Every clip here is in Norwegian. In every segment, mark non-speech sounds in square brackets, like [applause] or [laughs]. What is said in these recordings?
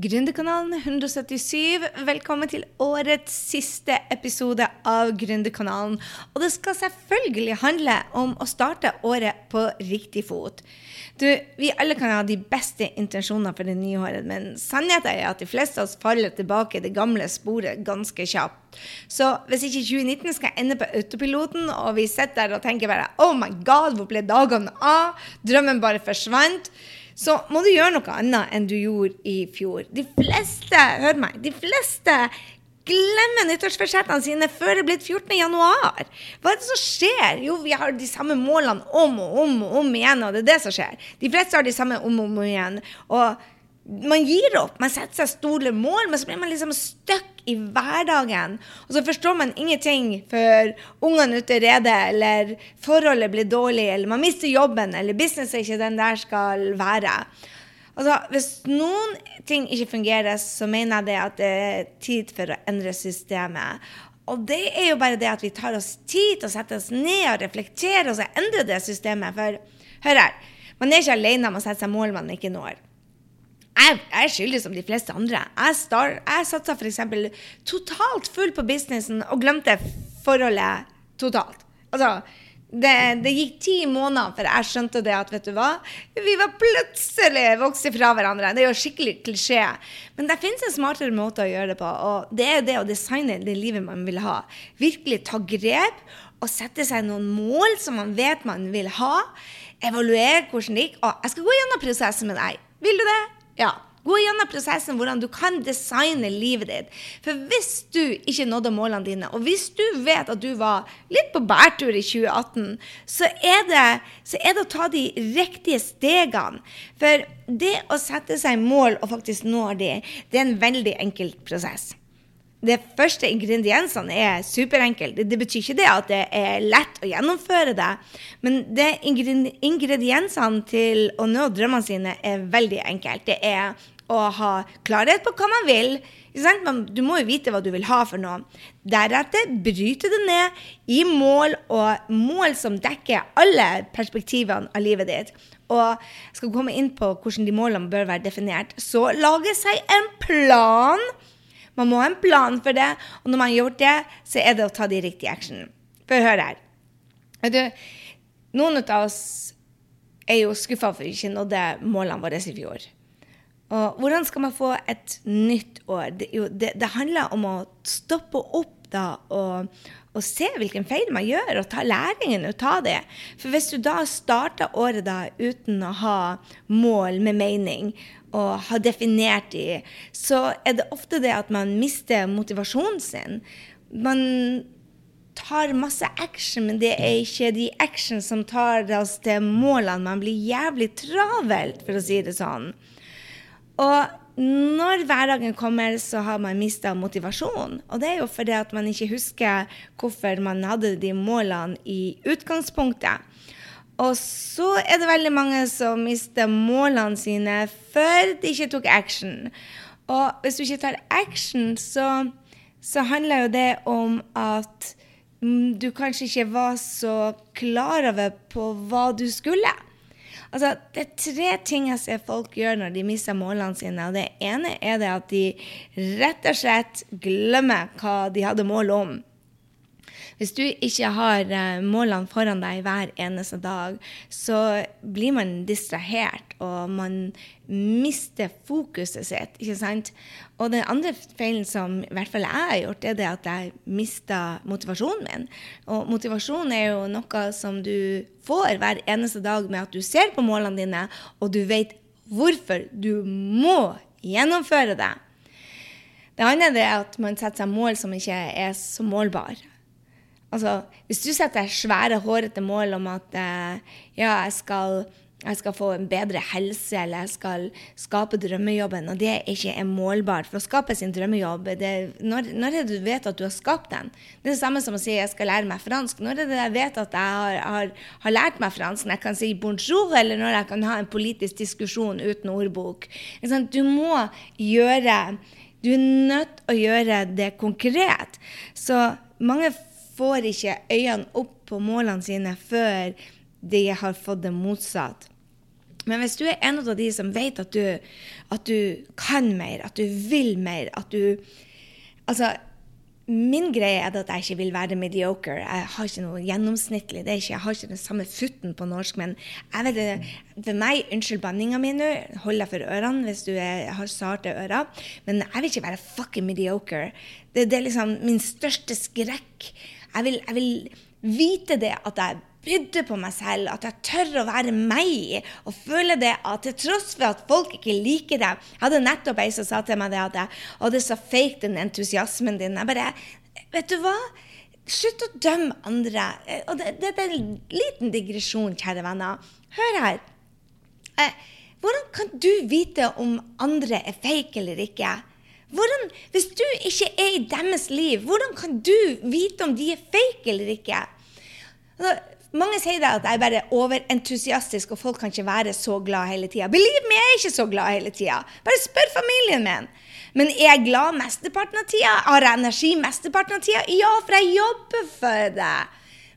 Gründerkanalen 177. Velkommen til årets siste episode av Gründerkanalen. Og det skal selvfølgelig handle om å starte året på riktig fot. Du, vi alle kan ha de beste intensjoner for det nye året, men sannheten er at de fleste av oss faller tilbake i det gamle sporet ganske kjapt. Så hvis ikke 2019 skal ende på autopiloten, og vi sitter der og tenker bare Oh my God, hvor ble dagene av? Drømmen bare forsvant så må du gjøre noe annet enn du gjorde i fjor. De fleste, hør meg, de fleste glemmer nyttårsforsettene sine før det er blitt 14. januar. Hva er det som skjer? Jo, vi har de samme målene om og om og om igjen, og det er det som skjer. De fleste har de samme om og om igjen. Og man gir opp. Man setter seg store mål, men så blir man liksom stuck i hverdagen. Og så forstår man ingenting før ungene ute rede, eller forholdet blir dårlig, eller man mister jobben, eller business er ikke den der skal være. Altså, Hvis noen ting ikke fungerer, så mener jeg det at det er tid for å endre systemet. Og det er jo bare det at vi tar oss tid til å sette oss ned og reflektere og så endre det systemet. For hør her, man er ikke alene om å sette seg mål man ikke når jeg, er skyldig som de fleste andre. Jeg, star, jeg satsa f.eks. totalt full på businessen og glemte forholdet totalt. Altså, det, det, gikk ti måneder før jeg skjønte det at vet du hva, vi var plutselig vokst fra hverandre. Det er jo skikkelig klisjé. Men det finnes en smartere måte å gjøre det på, og det er det å designe det livet man vil ha. Virkelig ta grep og sette seg noen mål som man vet man vil ha. Evaluere hvordan det gikk. Og jeg skal gå gjennom prosessen med deg. Vil du det? Ja. Gå gjennom prosessen hvordan du kan designe livet ditt. For hvis du ikke nådde målene dine, og hvis du vet at du var litt på bærtur i 2018, så er, det, så er det å ta de riktige stegene. For det å sette seg mål og faktisk nå de, det er en veldig enkel prosess de første ingrediensene er superenkle. Det, betyr ikke det at det er lett å gjennomføre det, men det ingrediensene til å nå drømmene sine er veldig enkelt. Det er å ha klarhet på hva man vil. Du må jo vite hva du vil ha for noe. Deretter bryte det ned i mål, og mål som dekker alle perspektivene av livet ditt. Og skal komme inn på hvordan de målene bør være definert. Så lage seg en plan man må ha en plan for det, og når man har gjort det, så er det å ta de riktige actionene. For hør her. Du, noen av oss er jo skuffa for ikke nådde målene våre i fjor. Og hvordan skal man få et nytt år? Det, jo, det, det handler om å stoppe opp da og, og, se hvilken feil man gjør, og ta læringen ut av det. For hvis du da starter året da uten å ha mål med mening, og har definert de, så er det ofte det at man mister motivasjonen sin. Man tar masse action, men det er ikke de action som tar oss til målene. Man blir jævlig travelt, for å si det sånn. Og når hverdagen kommer, så har man mista motivasjon. Og det er jo fordi at man ikke husker hvorfor man hadde de målene i utgangspunktet. Og så er det veldig mange som mister målene sine før de ikke tok action. Og hvis du ikke tar action, så, så handler jo det om at mm, du kanskje ikke var så klar over på hva du skulle. Altså, det er tre ting jeg ser folk gjør når de mister målene sine. og Det ene er det at de rett og slett glemmer hva de hadde mål om. Hvis du ikke har uh, målene foran deg hver eneste dag, så blir man distrahert, og man mister fokuset sitt. ikke sant? Og den andre feilen som i hvert fall jeg har gjort, er det at jeg mista motivasjonen min. Og motivasjon er jo noe som du får hver eneste dag med at du ser på målene dine, og du vet hvorfor du må gjennomføre det. Det andre er at man setter seg mål som ikke er så målbare. Altså, hvis du setter svære, hårete mål om at eh, ja, jeg skal, jeg skal, få en bedre helse, eller jeg skal skape drømmejobben, og det ikke er målbart For å skape sin drømmejobb, det, når, når, er det du vet at du har skapt den? Det er det samme som å si jeg skal lære meg fransk. Når er det jeg vet at jeg har, har, har lært meg fransk? Når jeg kan si bonjour, eller når jeg kan ha en politisk diskusjon uten ordbok? Du må gjøre Du er nødt til å gjøre det konkret. Så mange får ikke øynene opp på målene sine før de har fått det motsatt. Men hvis du er en av de som vet at du, at du kan mer, at du vil mer, at du Altså, min greie er at jeg ikke vil være mediocre. Jeg har ikke noe gjennomsnittlig. ikke, Jeg har ikke den samme futten på norsk. Men jeg vet for meg, unnskyld banninga mi nå, hold deg for ørene hvis du er, har sarte ører, men jeg vil ikke være fucking mediocre. Det, det er liksom min største skrekk. Jeg vil, jeg vil vite det at jeg bydde på meg selv, at jeg tør å være meg. Og føle det at til tross for at folk ikke liker det Jeg hadde nettopp ei som sa til meg det at jeg, hadde så fake, den entusiasmen din. Jeg bare Vet du hva? Slutt å dømme andre. Og det, det, er en liten digresjon, kjære venner. Hør her. Eh, hvordan kan du vite om andre er fake eller ikke? Hvordan, hvis du er i deres liv, hvordan kan du vite om de er fake eller ikke? Altså, mange sier det at jeg er bare overentusiastisk, og folk kan ikke være så glad hele tida. Believe me, jeg er ikke så glad hele tida. Bare spør familien min. Men er jeg glad mesteparten av tida? Har jeg energi mesteparten av tida? Ja, for jeg jobber for det.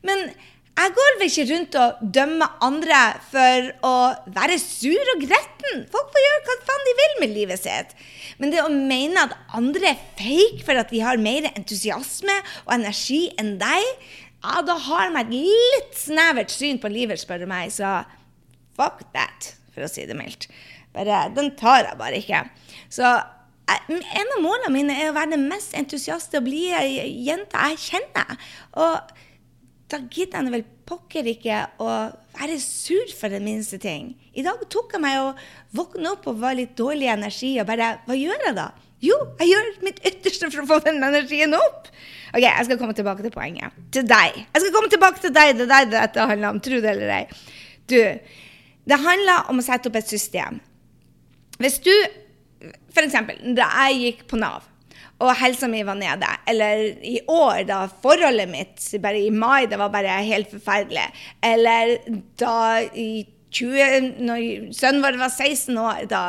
Men jeg går vel ikke rundt og dømmer andre for å være sur og gretten. Folk får gjøre hva faen de vil med livet sitt. Men det å mene at andre er fake for at de har mer entusiasme og energi enn deg, ja, da har de et litt snevert syn på livet, spør du meg. Så fuck that, for å si det mildt. Bare, den tar jeg bare ikke. Så en av målene mine er å være den mest entusiaste og blide jenta jeg kjenner. Og da gidder jeg vel pokker ikke å være sur for den minste ting. I dag tok jeg meg å våkne opp og var litt dårlig energi og bare Hva gjør jeg da? Jo, jeg gjør mitt ytterste for å få den energien opp. Ok, Jeg skal komme tilbake til poenget. Til deg. Jeg skal komme tilbake til deg. Det er deg dette handler om. Tro det eller ei. Du, det handler om å sette opp et system. Hvis du F.eks. da jeg gikk på Nav, og helsa mi var nede, eller i år, da forholdet mitt bare i mai det var bare helt forferdelig, eller da i 20, når sønnen vår var 16 år, da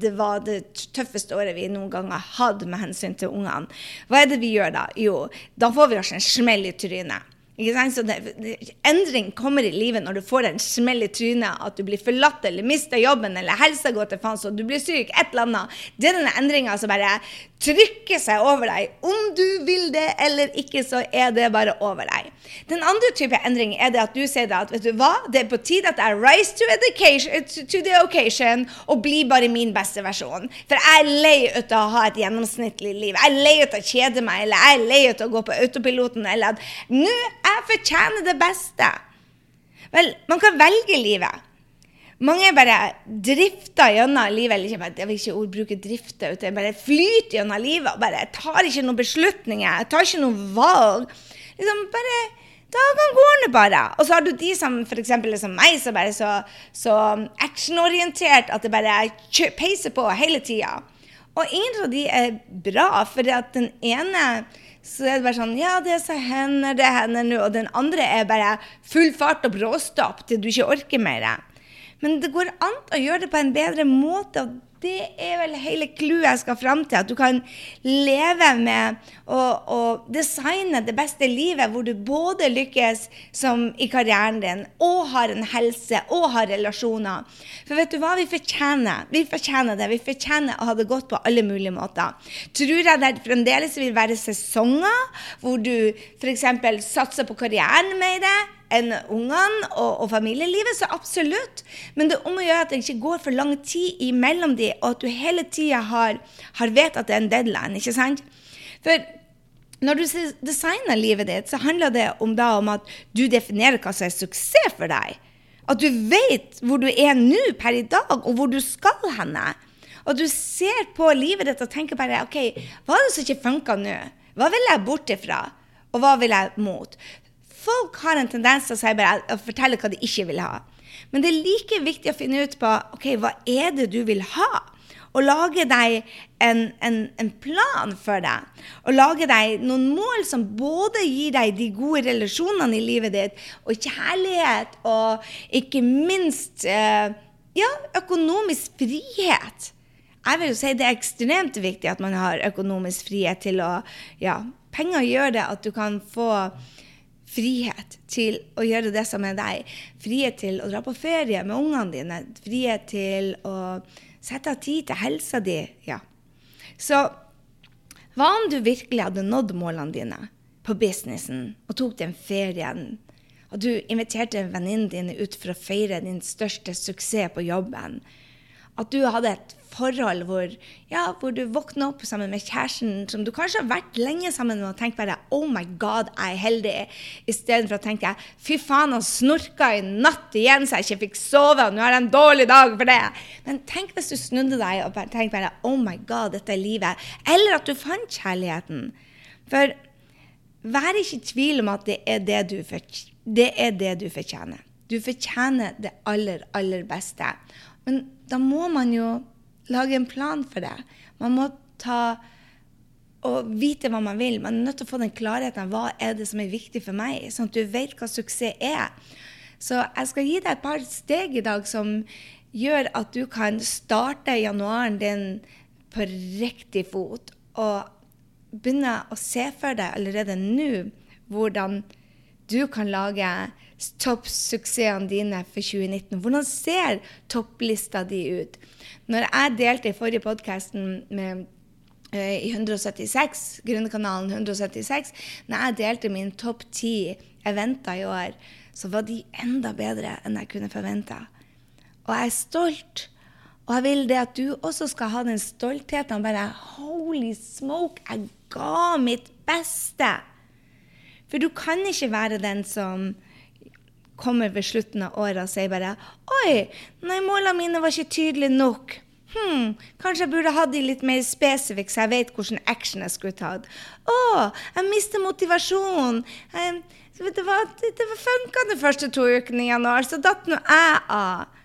det var det tøffeste året vi noen gang har hatt med hensyn til ungene. Hva er det vi gjør da? Jo, da får vi oss en smell i trynet. Det, endring kommer i livet når du får en smell i trynet, at du blir forlatt eller mister jobben eller helsa går til faen så du blir syk, et eller annet. Det er denne endringa som bare trykker seg over deg. Om du vil det eller ikke, så er det bare over deg. Den andre type endring er det at du sier at vet du hva, det er på tide at jeg rise to, to the occasion og blir bare min beste versjon. For jeg er lei ut av å ha et gjennomsnittlig liv. Jeg er lei ut av å kjede meg, eller jeg er lei ut av å gå på autopiloten, eller at nå jeg fortjener det beste. Vel, man kan velge livet. Mange bare drifter gjennom livet. eller ikke, Jeg vil ikke ordbruke drifte, jeg bare flyter gjennom livet og bare tar ikke noen beslutninger. Jeg tar ikke noen valg. Liksom bare Dagene går nå bare. Og så har du de som f.eks. som meg, som bare er så, så actionorientert at det bare peiser på hele tida. Og ingen av de er bra, for at den ene så er det bare sånn Ja, det som hender det hender nå. Og den andre er bare full fart og bråstopp til du ikke orker mer. Men det går an å gjøre det på en bedre måte. og det er vel hele clouet jeg skal fram til. At du kan leve med å, å, designe det beste livet, hvor du både lykkes i karrieren din, og har en helse, og har relasjoner. For vet du hva vi fortjener? Vi fortjener det. Vi fortjener å ha det godt på alle mulige måter. Tror jeg det fremdeles vil være sesonger hvor du f.eks. satser på karrieren med det? Enn ungene og, og, familielivet, så absolutt. Men det er om å gjøre at det ikke går for lang tid imellom de, og at du hele tida har, har vet at det er en deadline. ikke sant? For når du designer livet ditt, så handler det om, da, om at du definerer hva som er suksess for deg. At du vet hvor du er nå per i dag, og hvor du skal henne. Og du ser på livet ditt og tenker bare OK, hva er det som ikke funker nå? Hva vil jeg bort ifra? Og hva vil jeg mot? Folk har en tendens til å, si bare, å fortelle hva de ikke vil ha. Men det er like viktig å finne ut på ok, hva er det du vil ha. Og lage deg en, en, en, plan for det. Og lage deg noen mål som både gir deg de gode relasjonene i livet ditt, og kjærlighet, og ikke minst eh, ja, økonomisk frihet. Jeg vil jo si Det er ekstremt viktig at man har økonomisk frihet til å ja, Penger gjør det at du kan få frihet til å gjøre det som er deg. Frihet til å dra på ferie med ungene dine. Frihet til å sette av tid til helsa di. Ja. Så hva om du virkelig hadde nådd målene dine på businessen og tok den ferien? Og du inviterte venninnen dine ut for å feire din største suksess på jobben? At du hadde et forhold hvor, ja, hvor du våkner opp sammen med kjæresten som du kanskje har vært lenge sammen med, og tenker bare 'Oh my God, jeg er heldig', istedenfor å tenke 'Fy faen, han snorka i natt igjen så jeg ikke fikk sove, og nå har jeg en dårlig dag for det'. Men tenk hvis du snudde deg og tenkte bare 'Oh my God, dette er livet'. Eller at du fant kjærligheten. For vær ikke i tvil om at det er det du, det er det du fortjener. Du fortjener det aller, aller beste. Men da må man jo lage en plan for det. Man må ta og vite hva man vil. Man er nødt til å få den klarheten hva er det som er viktig for meg, sånn at du vet hva suksess er. Så jeg skal gi deg et par steg i dag som gjør at du kan starte januaren din på riktig fot. Og begynne å se for deg allerede nå hvordan du kan lage toppsuksessene dine for 2019? Hvordan ser topplista di ut? Når jeg delte i forrige podkasten med eh, i 176, grunnkanalen 176, når jeg delte min topp ti eventer i år, så var de enda bedre enn jeg kunne forventa. Og jeg er stolt. Og jeg vil det at du også skal ha den stoltheten. Bare holy smoke, jeg ga mitt beste! For du kan ikke være den som kommer ved slutten av året og sier bare Oi, nei, målene mine var ikke tydelige nok. Hm, kanskje jeg burde hatt de litt mer spesifikke, så jeg vet hvilken action jeg skulle tatt. Å, jeg mister motivasjonen. det var, det var funka de første to ukene i januar, så datt nå jeg av.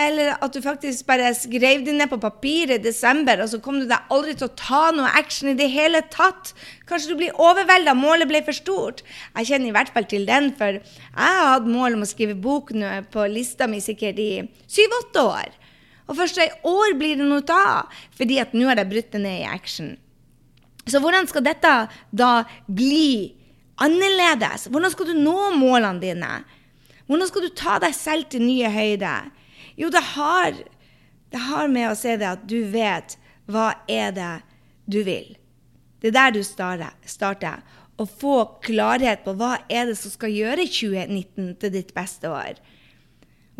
Eller at du faktisk bare skrev det ned på papiret i desember, og så kom du deg aldri til å ta noe action i det hele tatt. Kanskje du blir overvelda, målet ble for stort. Jeg kjenner i hvert fall til den, for jeg har hatt mål om å skrive bok nå på lista mi sikkert i syv-åtte år. Og først i år blir det noe av, fordi at nå har jeg brutt det ned i action. Så hvordan skal dette da bli annerledes? Hvordan skal du nå målene dine? Hvordan skal du ta deg selv til nye høyder? Jo, det har, det har med å si det at du vet hva er det du vil. Det er der du starter. Å få klarhet på hva er det som skal gjøre 2019 til ditt beste år.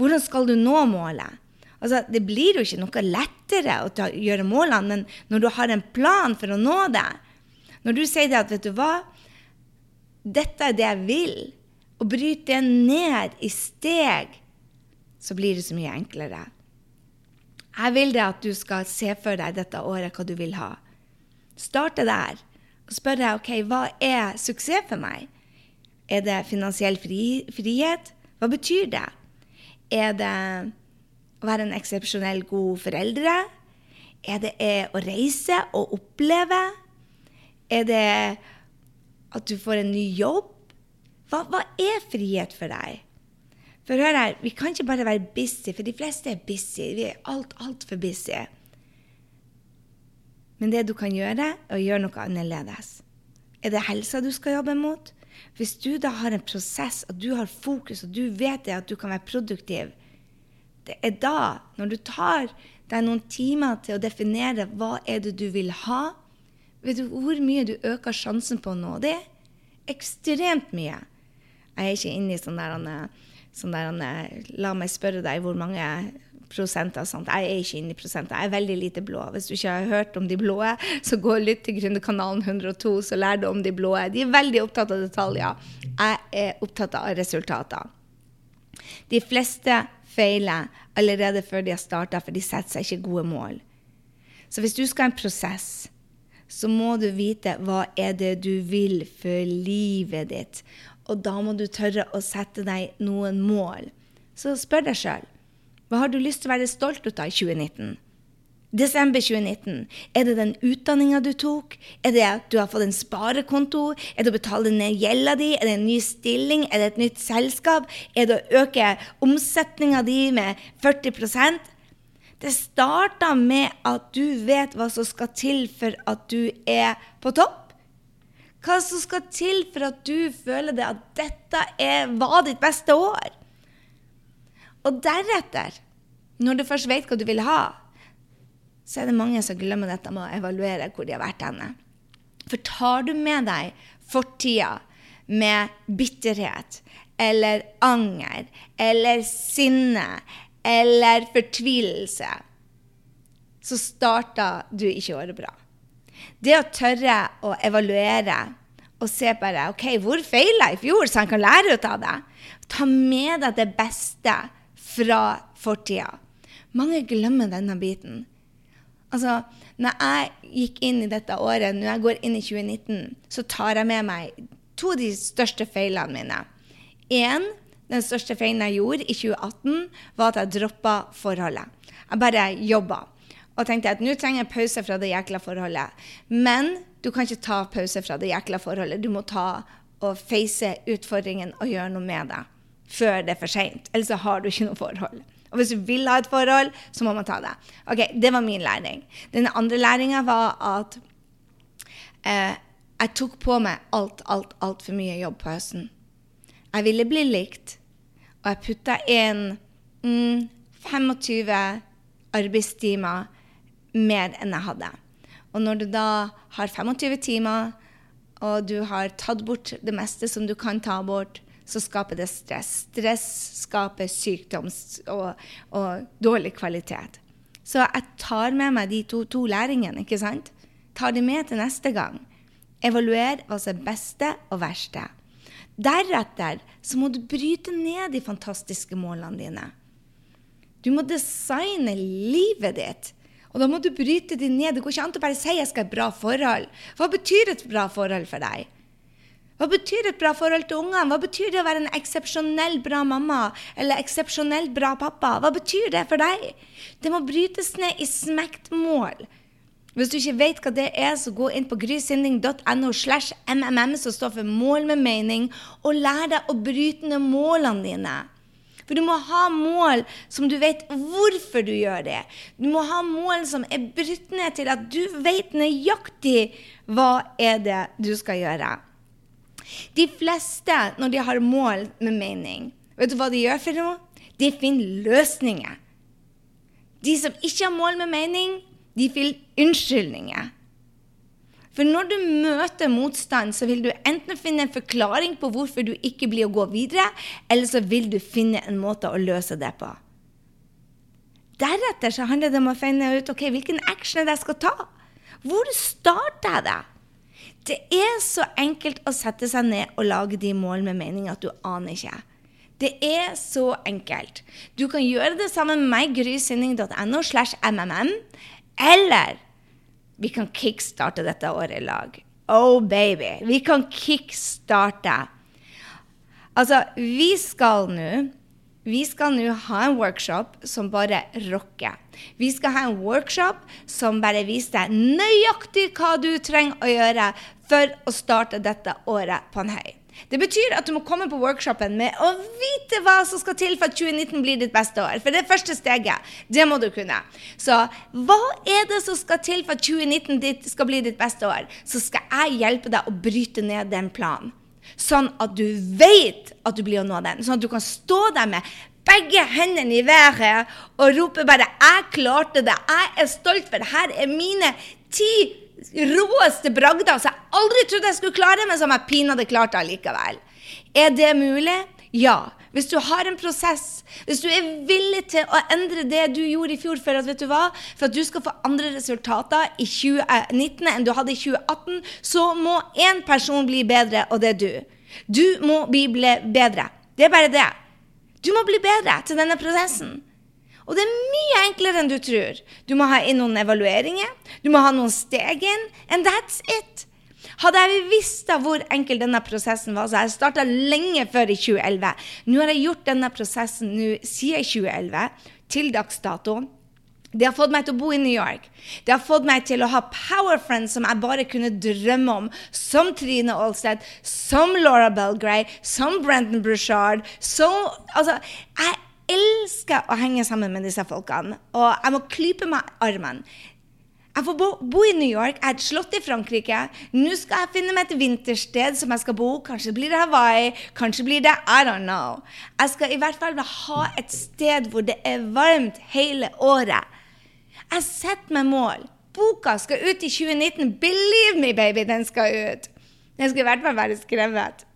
Hvordan skal du nå målet? Altså, det blir jo ikke noe lettere å ta, gjøre målene, men når du har en plan for å nå det Når du sier det at vet du hva, dette er det jeg vil, og bryter det ned i steg så blir det så mye enklere. Jeg vil det at du skal se for deg dette året hva du vil ha. Starte der og spørre ok, hva er suksess for meg. Er det finansiell fri, frihet? Hva betyr det? Er det å være en eksepsjonell god foreldre? Er det å reise og oppleve? Er det at du får en ny jobb? Hva, hva er frihet for deg? For hør her, vi kan ikke bare være busy, for de fleste er busy. Vi er alt, altfor busy. Men det du kan gjøre, er å gjøre noe annerledes. Er det helsa du skal jobbe mot? Hvis du da har en prosess, at du har fokus, og du vet det, at du kan være produktiv, det er da, når du tar deg noen timer til å definere hva er det du vil ha, vet du hvor mye du øker sjansen på å nå det? Ekstremt mye. Jeg er ikke inne i sånn der sånn der, La meg spørre deg hvor mange prosenter. Sant? Jeg er ikke inne i prosenter. Jeg er veldig lite blå. Hvis du ikke har hørt om de blå, så gå og lytt til Gründerkanalen 102, så lær du om de blå. De er veldig opptatt av detaljer. Jeg er opptatt av resultater. De fleste feiler allerede før de har starta, for de setter seg ikke gode mål. Så hvis du skal ha en prosess, så må du vite hva er det du vil for livet ditt. Og da må du tørre å sette deg noen mål. Så spør deg sjøl hva har du lyst til å være stolt av i 2019? Desember 2019. Er det den utdanninga du tok? Er det at du har fått en sparekonto? Er det å betale ned gjelda di? Er det en ny stilling? Er det et nytt selskap? Er det å øke omsetninga di med 40% Det starter med at du vet hva som skal til for at du er på topp. Hva som skal til for at du føler det at dette er, var ditt beste år. Og deretter, når du først vet hva du vil ha, så er det mange som glemmer dette med å evaluere hvor de har vært henne. For tar du med deg fortida med bitterhet eller anger eller sinne eller fortvilelse, så starta du ikke året bra. Det å tørre å evaluere og se bare OK, hvor feila jeg i fjor, så han kan lære ut av det. Ta med deg det beste fra fortida. Mange glemmer denne biten. Altså, når jeg gikk inn i dette året, når jeg går inn i 2019, så tar jeg med meg to av de største feilene mine. En, den største feilen jeg gjorde i 2018, var at jeg droppa forholdet. Jeg bare jobba og tenkte at nå trenger jeg pause fra det jækla forholdet. Men du kan ikke ta pause fra det jækla forholdet. Du må ta og face utfordringen og gjøre noe med det før det er for seint. Ellers har du ikke noe forhold. Og hvis du vil ha et forhold, så må man ta det. Ok, Det var min læring. Den andre læringa var at eh, jeg tok på meg alt, alt, altfor mye jobb på høsten. Jeg ville bli likt, og jeg putta inn mm, 25 arbeidstimer mer enn jeg hadde. Og når du da har 25 timer, og du har tatt bort det meste som du kan ta bort, så skaper det stress. Stress skaper sykdom og, og, dårlig kvalitet. Så jeg tar med meg de to, to læringene. ikke sant? Tar de med til neste gang. Evaluer hva som er beste og verste. Deretter så må du bryte ned de fantastiske målene dine. Du må designe livet ditt og da må du bryte de ned. Det går ikke an å bare si jeg skal ha et bra forhold. Hva betyr et bra forhold for deg? Hva betyr et bra forhold til ungene? Hva betyr det å være en eksepsjonell bra mamma eller eksepsjonelt bra pappa? Hva betyr det for deg? Det må brytes ned i smektmål. Hvis du ikke vet hva det er, så gå inn på grysynding.no slash mmm, som står for mål med mening, og lær deg å bryte ned målene dine. For du må ha mål som du vet hvorfor du gjør det. Du må ha mål som er brutt ned til at du vet nøyaktig hva er det du skal gjøre. De fleste, når de har mål med mening, vet du hva de gjør for noe? De finner løsninger. De som ikke har mål med mening, de finner unnskyldninger. For når du møter motstand, så vil du enten finne en forklaring på hvorfor du ikke blir å gå videre, eller så vil du finne en måte å løse det på. Deretter så handler det om å finne ut ok, hvilken action jeg skal ta. Hvor starter jeg det? Det er så enkelt å sette seg ned og lage de mål med mening at du aner ikke. Det er så enkelt. Du kan gjøre det sammen med meg, grysynding.no slash mmm, eller vi kan kickstarte dette året i lag. Oh, baby. Vi kan kickstarte. Altså, vi skal nå vi skal nå ha en workshop som bare rocker. Vi skal ha en workshop som bare viser nøyaktig hva du trenger å gjøre for å starte dette året på en høy. Det betyr at du må komme på workshopen med å vite hva som skal til for at 2019 blir ditt beste år. For det første steget, det må du kunne. Så hva er det som skal til for at 2019 ditt skal bli ditt beste år? Så skal jeg hjelpe deg å bryte ned den planen. Sånn at du vet at du blir å nå den. Sånn at du kan stå der med begge hendene i været og rope bare 'Jeg klarte det. Jeg er stolt, for det her er mine ti råeste bragder som jeg aldri trodde jeg skulle klare, men som jeg pinadø klarte allikevel. Er det mulig? Ja. Hvis du har en prosess, hvis du er villig til å endre det du gjorde i fjor for at, vet du hva, for at du skal få andre resultater i 2019 enn du hadde i 2018, så må én person bli bedre, og det er du. Du må bli bedre. Det er bare det. Du må bli bedre til denne prosessen. Og det er mye enklere enn du tror. Du må ha inn noen evalueringer, du må ha noen steg inn, and that's it. Hadde jeg visst hvor enkel denne prosessen var, så jeg starta lenge før i 2011. Nå har jeg gjort denne prosessen nå siden 2011, til dags dato. Det har fått meg til å bo i New York. Det har fått meg til å ha power friends som jeg bare kunne drømme om. Som Trine Olsted, som Laura Belgray, som Brenton Bruchard. Så, altså, jeg elsker å henge sammen med disse folkene. Og jeg må klype meg armen. Jeg får bo, bo, i New York, jeg har et slott i Frankrike. Nå skal jeg finne meg et vintersted som jeg skal bo. Kanskje blir det Hawaii, kanskje blir det I don't know. Jeg skal i hvert fall ha et sted hvor det er varmt hele året. Jeg setter meg mål. Boka skal ut i 2019. Believe me, baby, den skal ut. Den skal i hvert fall være skrevet.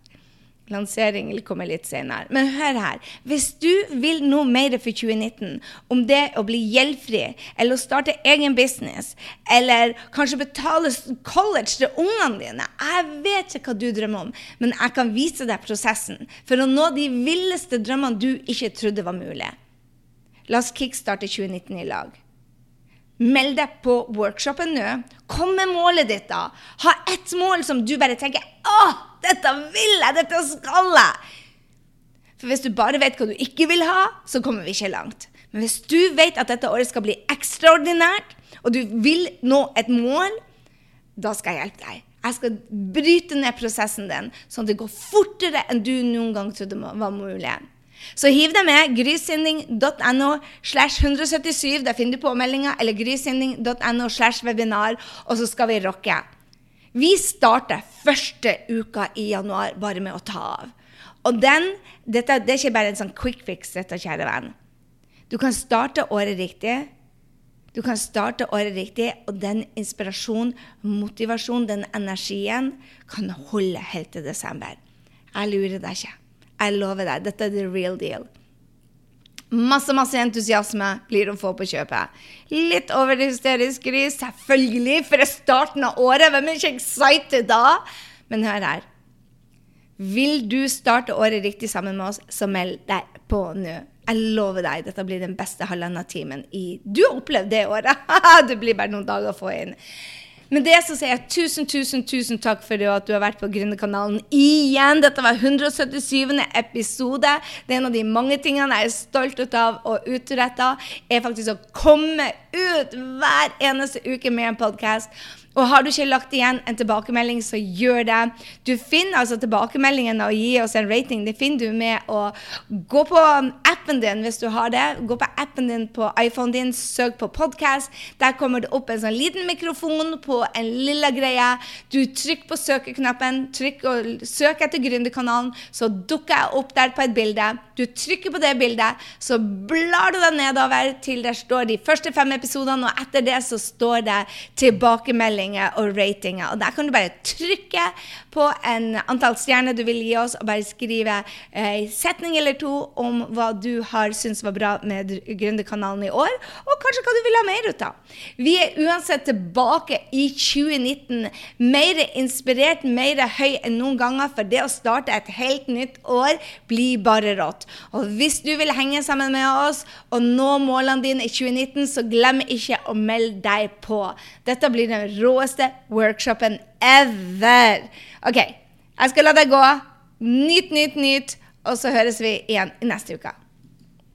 Lansering kommer litt senere. Men hør her. Hvis du vil noe mer for 2019, om det å bli gjeldfri, eller å starte egen business, eller kanskje betale college til ungene dine Jeg vet ikke hva du drømmer om, men jeg kan vise deg prosessen for å nå de villeste drømmene du ikke trodde var mulig. La oss kickstarte 2019 i lag. Meld deg på workshopen nå. Kom med målet ditt, da. Ha ett mål som du bare tenker Å, dette vil jeg! Dette skal jeg! For hvis du bare vet hva du ikke vil ha, så kommer vi ikke langt. Men hvis du vet at dette året skal bli ekstraordinært, og du vil nå et mål, da skal jeg hjelpe deg. Jeg skal bryte ned prosessen din, sånn at det går fortere enn du noen gang trodde var mulig. Så hiv deg med. grysynding.no slash 177. Der finner du påmeldinga. Eller grysynding.no slash webinar. Og så skal vi rocke. Vi starter første uka i januar bare med å ta av. Og den, dette, det er ikke bare en sånn quick fix, dette, kjære venn. Du kan starte året riktig. Du kan starte året riktig, og den inspirasjonen, motivasjonen, den energien kan holde helt til desember. Jeg lurer deg ikke. Jeg lover deg, dette er the real deal. Masse masse entusiasme blir å få på kjøpet. Litt overhysterisk gris, selvfølgelig, for det er starten av året. Hvem er ikke excited da? Men hør her. Vil du starte året riktig sammen med oss, så meld deg på nå. Jeg lover deg, dette blir den beste halvannen timen i Du har opplevd det året! [laughs] det blir bare noen dager å få inn. Men det så sier jeg tusen, tusen, tusen takk for at du har vært på Gründerkanalen igjen. Dette var 177. episode. Det er en av de mange tingene jeg er stolt av og utretta, er faktisk å komme ut hver eneste uke med en podkast. Og har du ikke lagt igjen en tilbakemelding, så gjør det. Du finner altså tilbakemeldingen og gi oss en rating. Det finner du med å gå på appen din hvis du har det. Gå på appen din på iPhonen din, søk på podkast. Der kommer det opp en sånn liten mikrofon på en lilla greie. Du trykker på søkeknappen, trykk og søk etter Gründerkanalen, så dukker jeg opp der på et bilde. Du trykker på det bildet, så blar du deg nedover til der står de første fem episodene, og etter det så står det tilbakemeldinger og ratinger. Og Der kan du bare trykke på en antall stjerner du vil gi oss, og bare skrive en setning eller to om hva du har syntes var bra med Gründerkanalen i år, og kanskje hva du vil ha mer ut av. Vi er uansett tilbake i 2019, mer inspirert, mer høy enn noen ganger, for det å starte et helt nytt år blir bare rått. Og hvis du vil henge sammen med oss og nå målene dine i 2019, så glem ikke å melde deg på. Dette blir den råeste workshopen ever. OK, jeg skal la deg gå. Nyt, nyt, nyt. Og så høres vi igjen i neste uke.